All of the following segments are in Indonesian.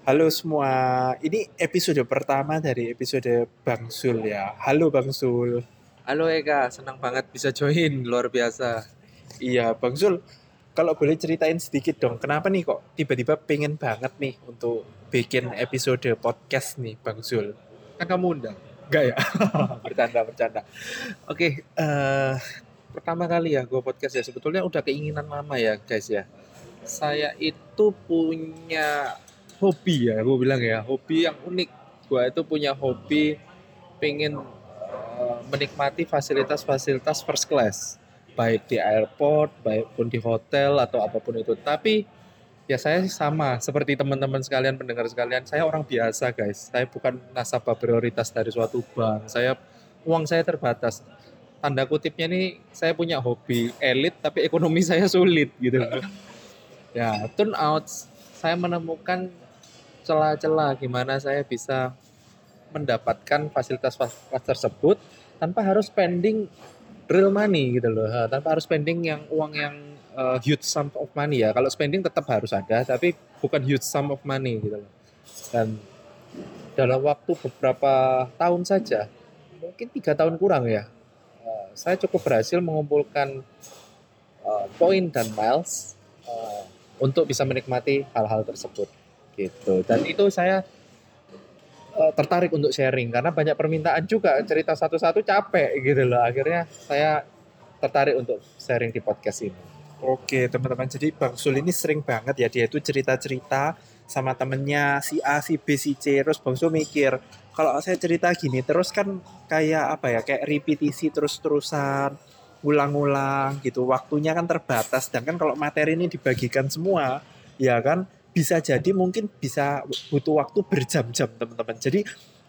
Halo semua, ini episode pertama dari episode Bang Sul ya. Halo Bang Sul. Halo Eka, senang banget bisa join, luar biasa. Iya Bang Sul, kalau boleh ceritain sedikit dong, kenapa nih kok tiba-tiba pengen banget nih untuk bikin episode podcast nih Bang Sul? Kan kamu undang. Enggak ya? bercanda, bercanda. Oke, eh, pertama kali ya gue podcast ya, sebetulnya udah keinginan lama ya guys ya. Saya itu punya hobi ya, gue bilang ya, hobi yang unik. Gue itu punya hobi pengen eh, menikmati fasilitas-fasilitas first class, baik di airport, baik pun di hotel atau apa pun itu. Tapi ya saya sama seperti teman-teman sekalian, pendengar sekalian. Saya orang biasa guys. Saya bukan nasabah prioritas dari suatu bank. Saya uang saya terbatas. Tanda kutipnya nih saya punya hobi elit tapi ekonomi saya sulit gitu. Ya, turn out saya menemukan celah-celah gimana saya bisa mendapatkan fasilitas fasilitas tersebut tanpa harus spending real money gitu loh. Tanpa harus spending yang uang yang uh, huge sum of money ya. Kalau spending tetap harus ada tapi bukan huge sum of money gitu loh. Dan dalam waktu beberapa tahun saja mungkin tiga tahun kurang ya uh, saya cukup berhasil mengumpulkan uh, poin dan miles uh, untuk bisa menikmati hal-hal tersebut gitu. Dan itu saya eh, tertarik untuk sharing karena banyak permintaan juga cerita satu-satu capek gitu loh. Akhirnya saya tertarik untuk sharing di podcast ini. Oke teman-teman, jadi Bang Sul ini sering banget ya dia itu cerita-cerita sama temennya si A, si B, si C, terus Bang Sul mikir kalau saya cerita gini terus kan kayak apa ya, kayak repetisi terus-terusan, ulang-ulang gitu, waktunya kan terbatas, dan kan kalau materi ini dibagikan semua, ya kan bisa jadi mungkin bisa butuh waktu berjam-jam teman-teman. Jadi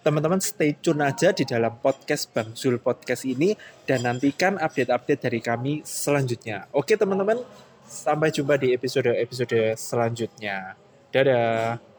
teman-teman stay tune aja di dalam podcast Bang Zul Podcast ini dan nantikan update-update dari kami selanjutnya. Oke teman-teman, sampai jumpa di episode-episode selanjutnya. Dadah.